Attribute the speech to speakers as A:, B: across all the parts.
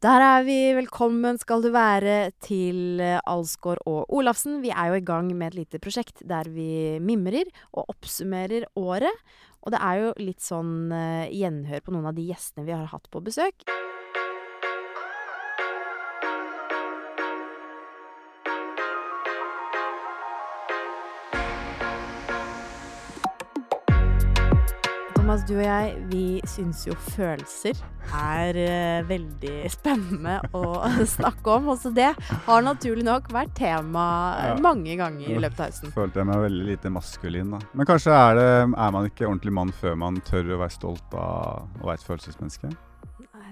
A: Der er vi. Velkommen skal du være til eh, Alsgaard og Olafsen. Vi er jo i gang med et lite prosjekt der vi mimrer og oppsummerer året. Og det er jo litt sånn eh, gjenhør på noen av de gjestene vi har hatt på besøk. Thomas, du og jeg, vi syns jo følelser er uh, veldig spennende å snakke om. Også det har naturlig nok vært tema eh,
B: Ja.
A: mange ganger i løpet av høsten.
B: Følte jeg meg veldig lite maskulin, da. Men kanskje er, det, er man ikke ordentlig mann før man tør å være stolt av å være et følelsesmenneske?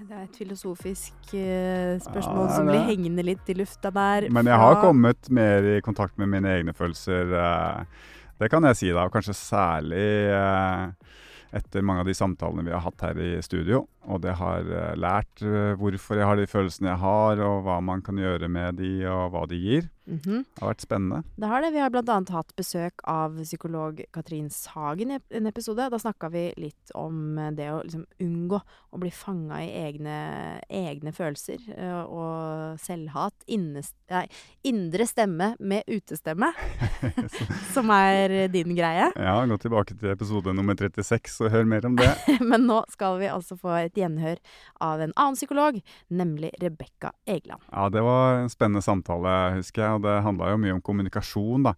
A: Det er et filosofisk uh, spørsmål
B: Ja,
A: som blir hengende litt i lufta der.
B: Men jeg har kommet mer i kontakt med mine egne følelser. Uh, Det kan jeg si, da. Og kanskje særlig eh, etter mange av de samtalene vi har hatt her i studio. Og det har eh, lært eh, hvorfor jeg har de følelsene jeg har, og hva man kan gjøre med de, og hva de gir.
A: Mhm.
B: Det har vært spennende.
A: Det har det. Vi har bl.a. hatt besøk av psykolog Katrin Sagen i en episode. Da snakka vi litt om eh, det å liksom unngå å bli fanga i egne, egne følelser. Og selvhat. Innes, nei, indre stemme med utestemme, som er din greie.
B: Ja, gå tilbake til episode nummer 36 og hør mer om det.
A: Men nå skal vi altså få et gjenhør av en annen psykolog, nemlig Rebekka Egeland.
B: Ja, det var en spennende samtale, husker jeg, og det handla jo mye om kommunikasjon, da.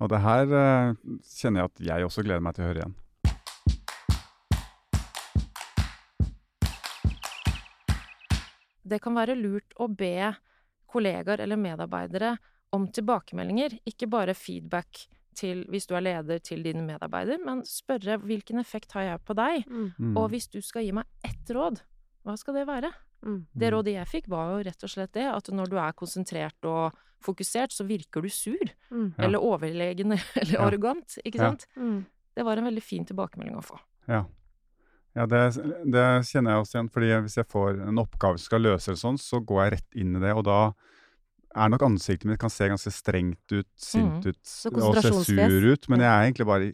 B: Og det her eh, kjenner jeg at jeg også gleder meg til å høre igjen.
C: det kan være lurt å be kollegaer eller medarbeidere om tilbakemeldinger, ikke bare feedback til, hvis du er leder til dine medarbeider, men spørre hvilken effekt har jeg på deg?
B: Mm.
C: Og hvis du skal gi meg ett råd, hva skal det være?
A: Mm.
C: Det
B: Mm.
C: rådet jeg fikk, var jo rett og slett det at når du er konsentrert og fokusert, så virker du sur.
A: Mm.
B: Ja.
C: Eller overlegen eller
B: Ja.
C: arrogant, ikke
B: Ja.
C: sant?
A: Mm.
C: Det var en veldig fin tilbakemelding å få.
B: Ja. Ja, det, det kjenner jeg også igjen. fordi hvis jeg får en oppgave som skal løse det sånn, så går jeg rett inn i det, og da er nok ansiktet mitt kan se ganske strengt ut, sint
C: Mhm.
B: ut
A: mm.
B: og se sur ut, men jeg er egentlig bare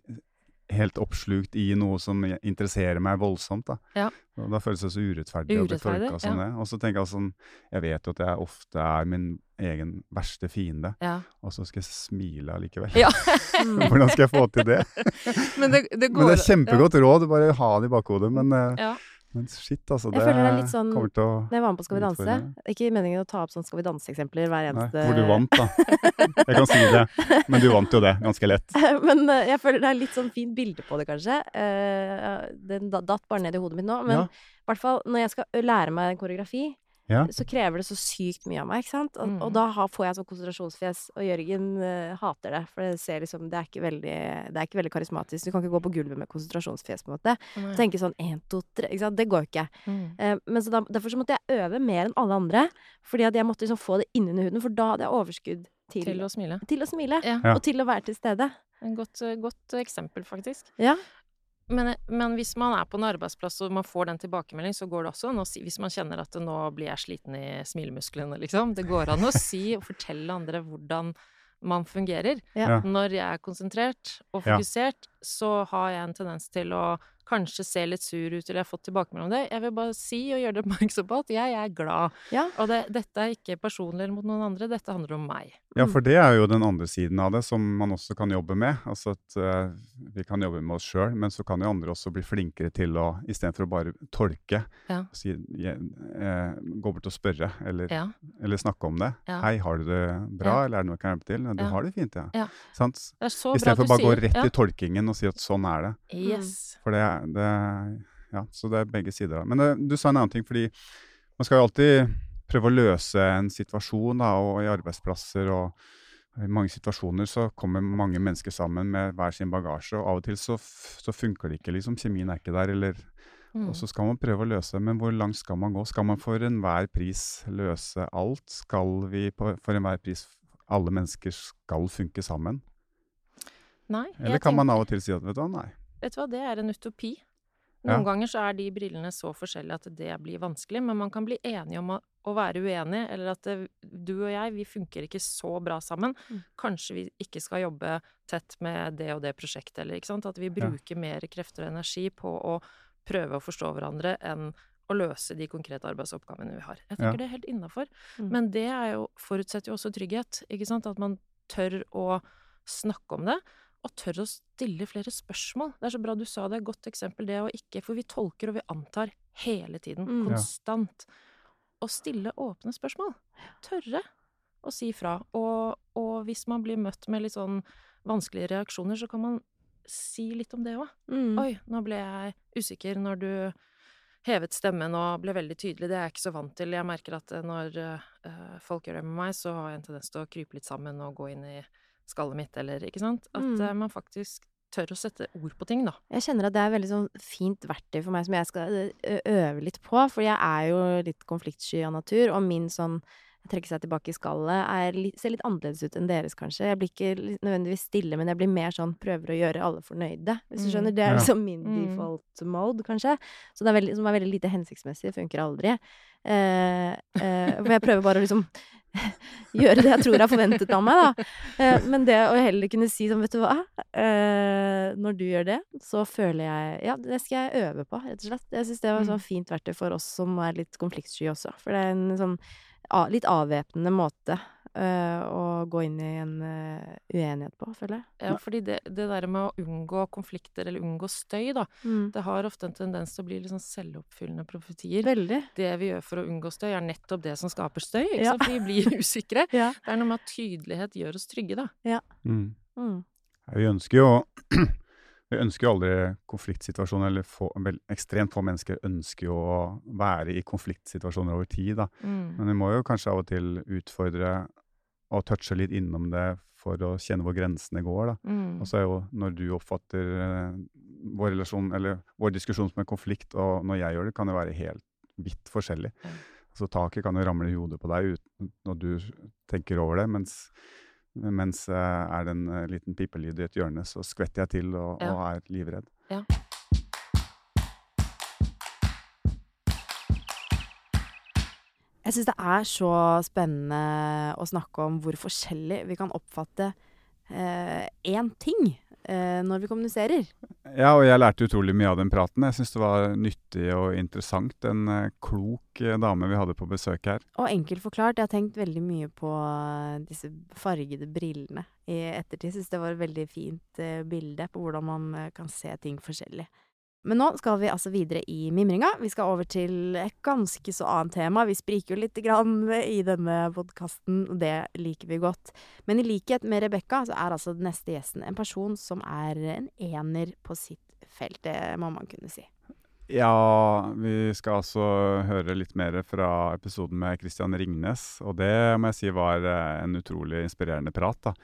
B: helt oppslukt i noe som interesserer meg voldsomt. da.
C: Ja.
B: Og da føles det så urettferdig, å bli
C: Urettferdig,
B: tolka som
C: ja.
B: det. Og så tenker jeg sånn Jeg vet jo at jeg ofte er min egen verste fiende,
C: Ja.
B: og så skal jeg smile allikevel.
C: Ja.
B: Hvordan skal jeg få til det?
C: Men det, det går
B: Men det er kjempegodt råd, bare ha det i bakhodet. Men,
C: Ja.
B: Men shit, altså.
A: Jeg
B: Det,
A: føler det er litt sånn-
B: kommer til å
A: Når jeg var med på Skal vi danse Ikke meningen å ta opp sånn Skal vi danse-eksempler hver
B: Nei,
A: eneste
B: hvor du vant, da. Jeg kan si det. Men du vant jo det, ganske lett.
A: Men eh, jeg føler det er litt sånn fint bilde på det, kanskje. Eh, den da- datt bare ned i hodet mitt nå. Men
B: Ja.
A: i hvert fall når jeg skal lære meg en koreografi,
B: Ja.
A: så krever det så sykt mye av meg, ikke sant? Og,
C: Mm.
A: og da får jeg sånn konsentrasjonsfjes, og Jørgen uh, hater det. For det ser liksom Det er ikke veldig, det er ikke veldig karismatisk. Du kan ikke gå på gulvet med konsentrasjonsfjes, på en måte. Mm. Tenke sånn én, to, tre. Ikke sant? Det går jo ikke.
C: Mm.
A: Uh, men så da, derfor så måtte jeg øve mer enn alle andre. Fordi at jeg måtte liksom få det innunder huden, for da hadde jeg overskudd til,
C: Til å smile.
A: til å smile.
C: Ja.
A: Og til å være til stede.
C: En godt, godt eksempel, faktisk.
A: Ja.
C: Men, men hvis man er på en arbeidsplass og man får den tilbakemeldingen, så går det også an å si Hvis man kjenner at nå blir jeg sliten i smilemusklene, liksom. Det går an å si og fortelle andre hvordan man fungerer.
A: Ja.
C: Når jeg er konsentrert og
B: Ja.
C: fokusert, så har jeg en tendens til å kanskje ser litt sur ut, eller jeg har fått tilbakemelding om det. Jeg vil bare si og gjøre det oppmerksom på at jeg er glad.
A: Ja.
C: Og det, dette er ikke personlig mot noen andre, dette handler om meg.
B: Ja, for det er jo den andre siden av det som man også kan jobbe med. Altså at uh, vi kan jobbe med oss sjøl, men så kan jo andre også bli flinkere til å istedenfor å bare tolke,
C: Ja.
B: si, je- eh, gå bort og spørre, eller,
C: Ja.
B: eller snakke om det.
C: Ja.
B: 'Hei, har du det bra,
C: Ja.
B: eller er det noe jeg kan hjelpe til?' 'Du
C: Ja.
B: har det fint, ja'.
C: Ja.
B: Istedenfor bare å gå rett
C: ja.
B: i tolkingen og si at sånn er det.
C: Yes.
B: For det, er- det Ja, så det er begge sider. av det. Men eh, du sa en annen ting, fordi man skal jo alltid prøve å løse en situasjon, da, og i arbeidsplasser og i mange situasjoner så kommer mange mennesker sammen med hver sin bagasje, og av og til så, så funker det ikke, liksom. Kjemien er ikke der, eller
C: Mm.
B: Og så skal man prøve å løse, men hvor langt skal man gå? Skal man for enhver pris løse alt? Skal vi på, for enhver pris Alle mennesker skal funke sammen?
C: Nei.
B: Eller kan man av og til si at vet du hva, nei.
C: Vet du hva, det er en utopi.
B: Ja.
C: Noen ganger så er de brillene så forskjellige at det blir vanskelig, men man kan bli enige om å, å være uenig, eller at det, du og jeg, vi funker ikke så bra sammen.
A: Mm.
C: Kanskje vi ikke skal jobbe tett med det og det prosjektet, eller ikke sant. At vi bruker mer krefter og energi på å prøve å forstå hverandre enn å løse de konkrete arbeidsoppgavene vi har. Jeg tenker
B: Ja.
C: det er helt innafor.
A: Mm.
C: Men det er jo, forutsetter jo også trygghet, ikke sant. At man tør å snakke om det, og tør å stille flere spørsmål. Det er så bra du sa det, godt eksempel det å ikke For vi tolker og vi antar hele tiden,
A: Mm.
C: Konstant. Å stille åpne spørsmål. Tørre å si fra. Og, og hvis man blir møtt med litt sånn vanskelige reaksjoner, så kan man si litt om det òg.
A: Mm.
C: Oi, nå ble jeg usikker når du hevet stemmen og ble veldig tydelig. Det er jeg ikke så vant til. Jeg merker at når eh, folk gjør det med meg, så har jeg en tendens til å krype litt sammen og gå inn i skallet mitt, eller ikke sant. At
A: Mm.
C: eh, man faktisk tør å sette ord på ting, da.
A: Jeg kjenner at det er veldig sånn fint verktøy for meg som jeg skal øve litt på. For jeg er jo litt konfliktsky av natur, og min sånn trekke seg tilbake i skallet er litt, ser litt annerledes ut enn deres, kanskje. Jeg blir ikke nødvendigvis stille, men jeg blir mer sånn prøver å gjøre alle fornøyde, hvis du
C: Mm.
A: skjønner. Det er liksom min
C: Mm.
A: default mode, kanskje. Så det er veldig, som er veldig lite hensiktsmessig. Funker aldri. Eh, eh, for jeg prøver bare å liksom gjøre det jeg tror er forventet av meg, da. Eh, men det å heller kunne si sånn, vet du hva, eh, når du gjør det, så føler jeg Ja, det skal jeg øve på, rett og slett. Jeg syns det var et
C: Mm.
A: sånn fint verktøy for oss som er litt konfliktsky også. For det er en sånn litt avvæpnende måte å gå inn i en eh, uenighet på, føler jeg.
C: Ja, fordi det, det der med å unngå konflikter eller unngå støy, da,
A: Mm.
C: det har ofte en tendens til å bli litt sånn selvoppfyllende profetier.
A: Veldig.
C: Det vi gjør for å unngå støy, er nettopp det som skaper støy, ikke
A: Ja.
C: sant? Vi blir usikre.
A: Ja.
C: Det er noe med at tydelighet gjør oss trygge, da.
B: Mm.
A: Mm.
B: Vi ønsker jo Vi ønsker jo aldri konfliktsituasjoner, eller få, vel, ekstremt få mennesker ønsker jo å være i konfliktsituasjoner over tid, da.
C: Mm.
B: Men vi må jo kanskje av og til utfordre og touche litt innom det for å kjenne hvor grensene går, da.
C: Mm.
B: Og så er jo når du oppfatter eh, vår relasjon, eller vår diskusjon som en konflikt, og når jeg gjør det, kan det være helt vidt forskjellig.
C: Mm.
B: Så taket kan jo ramle i hodet på deg uten når du tenker over det, mens, mens eh, er det en eh, liten pipelyd i et hjørne, så skvetter jeg til og,
C: Ja.
B: og er livredd.
A: Jeg syns det er så spennende å snakke om hvor forskjellig vi kan oppfatte én ting eh, når vi kommuniserer.
B: Ja, og jeg lærte utrolig mye av den praten. Jeg syns det var nyttig og interessant. En eh, klok eh, dame vi hadde på besøk her.
A: Og enkelt forklart, jeg har tenkt veldig mye på eh, disse fargede brillene i ettertid. Syns det var et veldig fint eh, bilde på hvordan man eh, kan se ting forskjellig. Men nå skal vi altså videre i mimringa. Vi skal over til et ganske så annet tema. Vi spriker jo lite grann i denne podkasten, og det liker vi godt. Men i likhet med Rebekka, så er altså den neste gjesten en person som er en ener på sitt felt. Det må man kunne si.
B: Ja, vi skal altså høre litt mer fra episoden med Christian Ringnes. Og det må jeg si var eh, en utrolig inspirerende prat. da.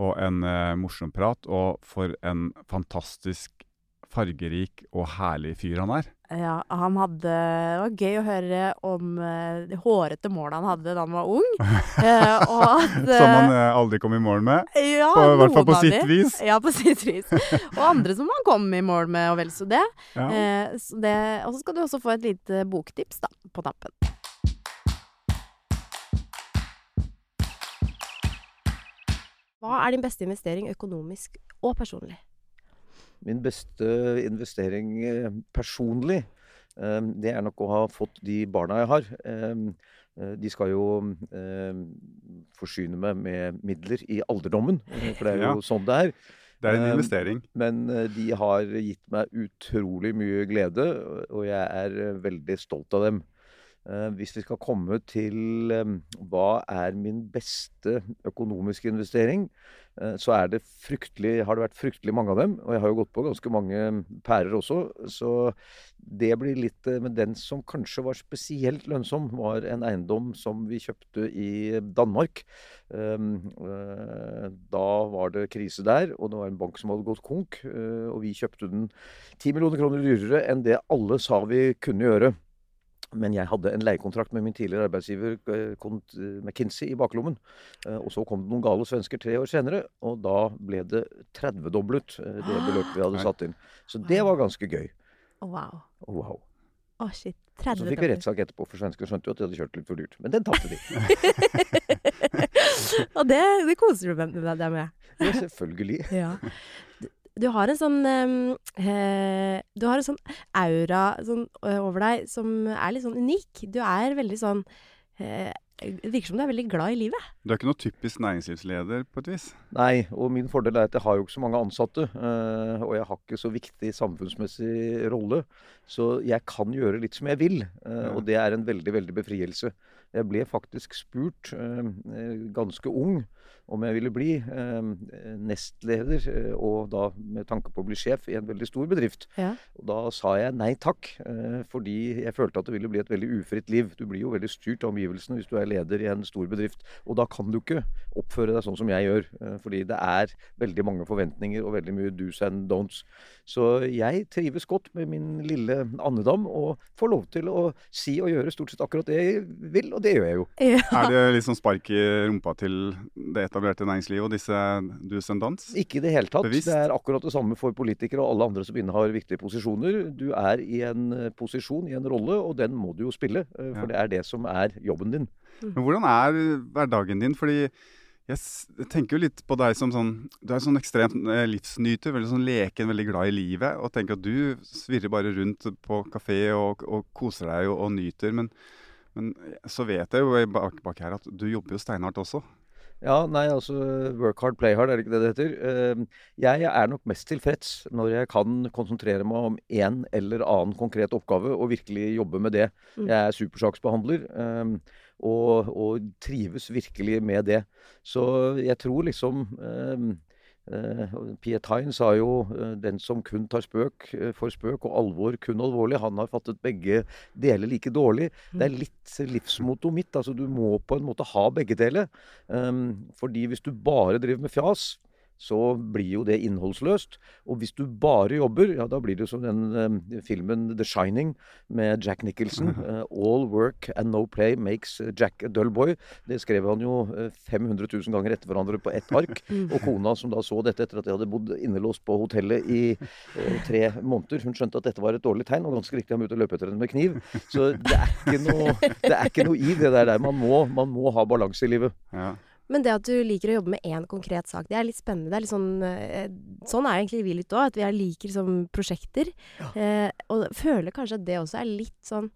B: Og en uh, morsom prat. Og for en fantastisk fargerik og herlig fyr han er.
A: Ja, han hadde Det var gøy å høre om uh, de hårete målene han hadde da han var ung. uh, og at
B: Som han
A: eh,
B: eh, aldri kom i mål med.
A: ja,
B: På, I hvert fall på sitt vis.
A: Ja, på sitt vis. Og andre som han kom i mål med, og vel så det.
B: Ja.
A: Eh, så det og så skal du også få et lite boktips da, på tappen.
D: Hva er din beste investering økonomisk og personlig?
E: Min beste investering eh, personlig, eh, det er nok å ha fått de barna jeg har. Eh, De skal jo forsyne meg med midler i alderdommen, for det er
B: Ja.
E: jo sånn det er.
B: Det er en investering.
E: Men de har gitt meg utrolig mye glede, og jeg er veldig stolt av dem. Eh, hvis vi skal komme til eh, hva er min beste økonomiske investering, eh, så er det fryktelig, har det vært fryktelig mange av dem. Og jeg har jo gått på ganske mange pærer også. Så det blir litt Men den som kanskje var spesielt lønnsom, var en eiendom som vi kjøpte i Danmark. Da var det krise der, og det var en bank som hadde gått konk. Og vi kjøpte den 10 millioner kroner dyrere enn det alle sa vi kunne gjøre. Men jeg hadde en leiekontrakt med min tidligere arbeidsgiver eh, McKinsey i baklommen. Eh, og så kom det noen gale svensker tre år senere, og da ble det 30-doblet eh, det beløpet vi hadde satt inn. Så det var ganske gøy.
A: Wow.
E: Oh, wow.
A: Oh, shit.
E: 30 så fikk vi rettssak etterpå, for svenskene skjønte jo at de hadde kjørt litt for dyrt. Men den tapte de.
A: og det, det koser du deg med?
E: Ja, selvfølgelig.
A: ja du har en sånn eh, Du har en sånn aura sånn, over deg som er litt sånn unik. Du er veldig sånn eh, virker som du er veldig glad i livet.
B: Du er ikke noe typisk næringslivsleder på et vis?
E: Nei, og min fordel er at jeg har jo ikke så mange ansatte. Eh, og jeg har ikke så viktig samfunnsmessig rolle. Så jeg kan gjøre litt som jeg vil. Eh, og det er en veldig, veldig befrielse. Jeg ble faktisk spurt eh, ganske ung om jeg ville bli eh, nestleder, og da med tanke på å bli sjef i en veldig stor bedrift. Ja. Og da sa jeg nei takk, eh, fordi jeg følte at det ville bli et veldig ufritt liv. Du blir jo veldig styrt av omgivelsene hvis du er leder i en stor bedrift. Og da kan du ikke oppføre deg sånn som jeg gjør, eh, fordi det er veldig mange forventninger og veldig mye do's and don'ts. Så jeg trives godt med min lille andedam og får lov til å si og gjøre stort sett akkurat det jeg vil, og det gjør jeg jo.
B: Ja. Er det sånn spark i rumpa til det etablerte næringslivet og disse do's and don'ts?
E: Ikke i det hele tatt. Bevisst. Det er akkurat det samme for politikere og alle andre som innehar viktige posisjoner. Du er i en eh, posisjon, i en rolle, og den må du jo spille. Eh, for ja. det er det som er jobben din.
B: Men hvordan er hverdagen din? Fordi jeg tenker jo litt på deg som sånn Du er sånn ekstremt eh, livsnyter, veldig sånn leken, veldig glad i livet. Og tenker at du svirrer bare rundt på kafé og, og koser deg og, og nyter. Men, men, så vet jeg jo bak, bak her at du jobber jo steinhardt også.
E: Ja, nei, altså work hard, play hard, er det ikke det det heter? Ehm, jeg er nok mest tilfreds når jeg kan konsentrere meg om én eller annen konkret oppgave og virkelig jobbe med det. Mm. Jeg er supersaksbehandler. Ehm, og, og, trives virkelig med det. Så jeg tror liksom eh, eh, Piet Hein sa jo eh, 'den som kun tar spøk eh, for spøk og alvor kun alvorlig'. Han har fattet begge deler like dårlig. Det er litt livsmottoet mitt. altså Du må på en måte ha begge deler. Eh, fordi hvis du bare driver med fjas, så blir jo det innholdsløst. Og hvis du bare jobber, ja da blir det som den uh, filmen The Shining med Jack Nicholson. Uh, All work and no play makes Jack a dull boy. Det skrev han jo uh, 500 000 ganger etter hverandre på ett ark. Og kona som da så dette etter at de hadde bodd innelåst på hotellet i eh, tre måneder, hun skjønte at dette var et dårlig tegn, og ganske riktig han begynte å løpe etter henne med kniv. Så det er ikke noe, det er ikke noe i det der. Man må, man må ha balanse i livet.
A: Ja. Men det at du liker å jobbe med én konkret sak, det er litt spennende. Er litt sånn, eh, sånn er egentlig vi litt òg, at vi liker liksom prosjekter. Ja. Eh, og føler kanskje at det også er litt sånn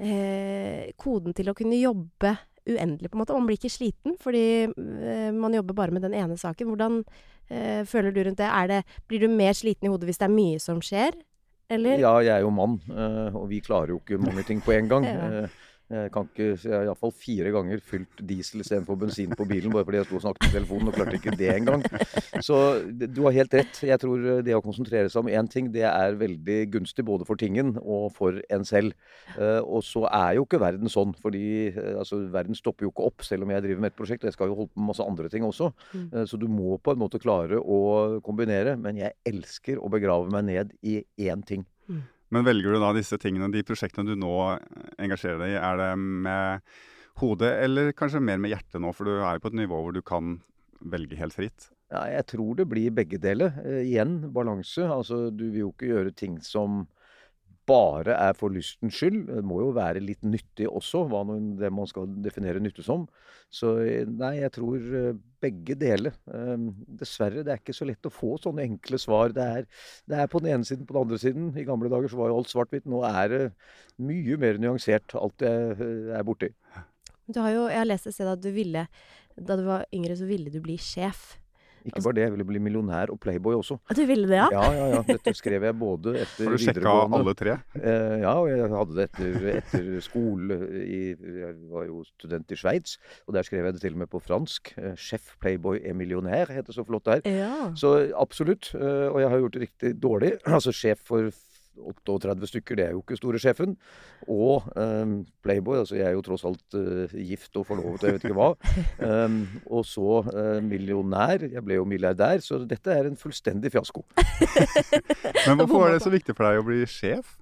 A: eh, koden til å kunne jobbe uendelig, på en måte. Man blir ikke sliten fordi eh, man jobber bare med den ene saken. Hvordan eh, føler du rundt det? det? Blir du mer sliten i hodet hvis det er mye som skjer? Eller?
E: Ja, jeg er jo mann, eh, og vi klarer jo ikke mange ting på en gang. ja. Jeg kan ikke, jeg har iallfall fire ganger fylt diesel istedenfor bensin på bilen bare fordi jeg sto og snakket i telefonen og klarte ikke det engang. Så du har helt rett. Jeg tror det å konsentrere seg om én ting, det er veldig gunstig både for tingen og for en selv. Uh, og så er jo ikke verden sånn, fordi altså, verden stopper jo ikke opp selv om jeg driver med et prosjekt. Og jeg skal jo holde på med masse andre ting også. Uh, så du må på en måte klare å kombinere. Men jeg elsker å begrave meg ned i én ting.
B: Men velger du da disse tingene, de prosjektene du nå engasjerer deg i, er det med hodet eller kanskje mer med hjertet nå? For du er jo på et nivå hvor du kan velge helt fritt.
E: Ja, jeg tror det blir begge deler. Eh, igjen balanse. Altså, du vil jo ikke gjøre ting som bare er for lystens skyld. Det må jo være litt nyttig også, hva det man skal definere nytte som. Så nei, jeg tror eh, begge deler. Ehm, dessverre, det er ikke så lett å få sånne enkle svar. Det er, det er på den ene siden, på den andre siden. I gamle dager så var jo alt svart-hvitt. Nå er det mye mer nyansert, alt jeg eh, er borti.
A: Du har jo, jeg har lest et sted at du ville, da du var yngre, så ville du bli sjef.
E: Ikke bare det, jeg ville bli millionær og playboy også.
D: Og Du ville det, ja?
E: Ja, ja, ja. Dette skrev jeg både etter videregående
B: Har du sjekka alle tre?
E: Eh, ja, og jeg hadde det etter, etter skole i Jeg var jo student i Sveits, og der skrev jeg det til og med på fransk. Eh, Sjef Playboy er millionær, heter det så flott der.
D: Ja.
E: Så absolutt. eh, Og jeg har gjort det riktig dårlig. Altså sjef for 38 stykker, det er jo ikke store sjefen. Og um, Playboy, altså jeg er jo tross alt uh, gift og forlovet og jeg vet ikke hva. Um, og så uh, millionær. Jeg ble jo milliardær, så dette er en fullstendig fiasko.
B: Men hvorfor var det så viktig for deg å bli sjef?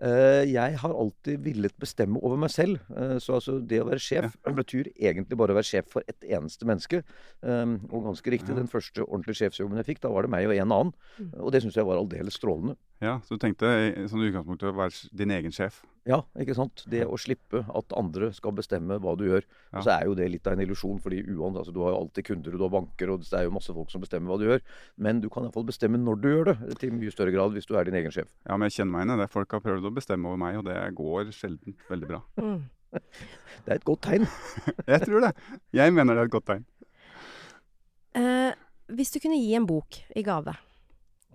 E: Uh, jeg har alltid villet bestemme over meg selv. Uh, så altså det å være sjef betyr egentlig bare å være sjef for ett eneste menneske. Um, og ganske riktig, den første ordentlige sjefsjobben jeg fikk, da var det meg og en annen. Og det syns jeg var aldeles strålende.
B: Ja, Så du tenkte i sånn utgangspunkt å være din egen sjef?
E: Ja, ikke sant. Det å slippe at andre skal bestemme hva du gjør.
B: Ja.
E: Og så er jo det litt av en illusjon, fordi uansett, altså, du har jo alltid kunder, og du har banker, og det er jo masse folk som bestemmer hva du gjør. Men du kan iallfall bestemme når du gjør det, til mye større grad hvis du er din egen sjef.
B: Ja, men jeg kjenner meg igjen i det. Folk har prøvd å bestemme over meg, og det går sjelden veldig bra.
D: Mm.
E: Det er et godt tegn.
B: Jeg tror det. Jeg mener det er et godt tegn.
D: Eh, hvis du kunne gi en bok i gave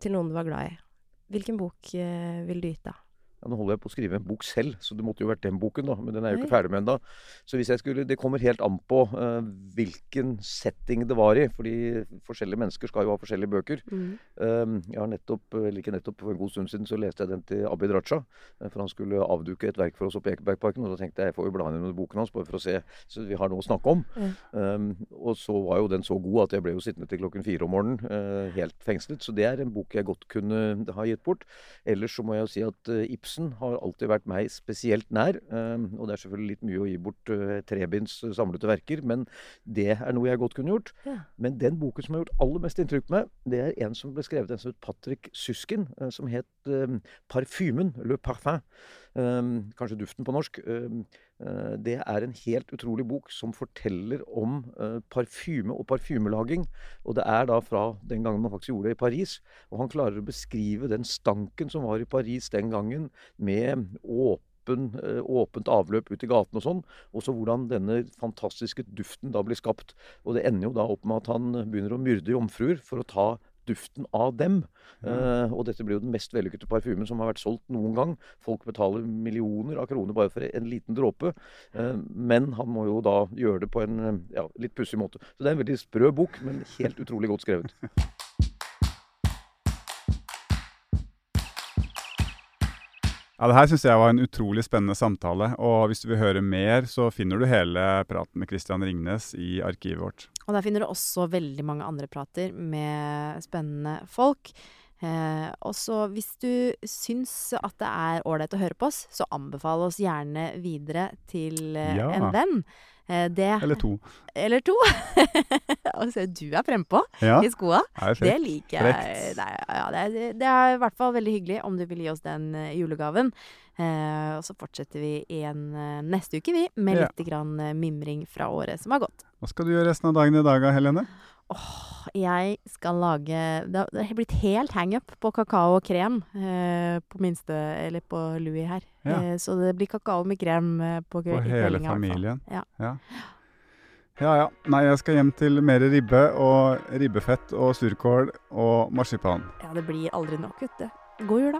D: til noen du var glad i, hvilken bok vil ville du gitt da?
E: Ja, nå holder jeg på å skrive en bok selv, så det måtte jo vært den boken, da. Men den er jo ikke ferdig med ennå. Så hvis jeg skulle Det kommer helt an på uh, hvilken setting det var i. Fordi forskjellige mennesker skal jo ha forskjellige bøker. Um, jeg har nettopp, eller ikke nettopp, for en god stund siden så leste jeg den til Abid Raja. eh, For han skulle avduke et verk for oss oppe i Ekebergparken. Og da tenkte jeg jeg får jo bla inn under boken hans bare for å se så vi har noe å snakke om.
D: Mm.
E: Um, og så var jo den så god at jeg ble jo sittende til klokken fire om morgenen uh, helt fengslet. Så det er en bok jeg godt kunne ha gitt bort. Ellers så må jeg jo si at uh, Ibsen har alltid vært meg spesielt nær. Um, og det er selvfølgelig litt mye å gi bort uh, trebinds samlete samlede verker, men det er noe jeg godt kunne gjort.
D: Ja.
E: Men den boken som har gjort aller mest inntrykk på meg, det er en som ble skrevet en som het Patrick Suskin, eh, som het 'Parfymen', Le Parfum. Um, kanskje duften på norsk. Eh, det er en helt utrolig bok som forteller om eh, parfyme og parfymelaging. Og det er da fra den gangen man faktisk gjorde det i Paris. Og han klarer å beskrive den stanken som var i Paris den gangen, med åpen, eh, åpent avløp ut i gaten og sånn. Og så hvordan denne fantastiske duften da blir skapt. Og det ender jo da opp med at han begynner å myrde jomfruer for å ta duften av dem. Eh, og dette blir jo den mest vellykkede parfymen som har vært solgt noen gang. Folk betaler millioner av kroner bare for en liten dråpe. Uh, men han må jo da gjøre det på en ja, litt pussig måte. Så det er en veldig sprø bok, men helt utrolig godt skrevet.
B: Ja, Det her syns jeg var en utrolig spennende samtale. Og hvis du vil høre mer, så finner du hele praten med Christian Ringnes i arkivet vårt.
A: Og der finner du også veldig mange andre prater med spennende folk. Eh, og så hvis du syns at det er ålreit å høre på oss, så anbefal oss gjerne videre til eh,
B: Ja.
A: en venn. Eh, det
B: Eller to.
A: Eller to. og så du er frempå
B: Ja,
A: i skoa.
B: det er
A: Det liker jeg. Er, ja, det, er, det er i hvert fall veldig hyggelig om du vil gi oss den eh, julegaven. Eh, og så fortsetter vi igjen eh, neste uke, vi, med
B: Ja.
A: litt grann mimring fra året som har gått.
B: Hva skal du gjøre resten av dagen i dag, Helene?
A: Åh, jeg skal lage Det har- det har blitt helt hangup på kakao og krem eh, på minste Eller på Louis her.
B: Ja.
A: Eh, så det blir kakao med krem eh, på, kve- i
B: hele
A: kveldinga,
B: familien?
A: Ja.
B: ja. Ja ja. Nei, jeg skal hjem til mer ribbe og ribbefett og surkål og marsipan.
A: Ja, det blir aldri nok, vet du. God jul, da.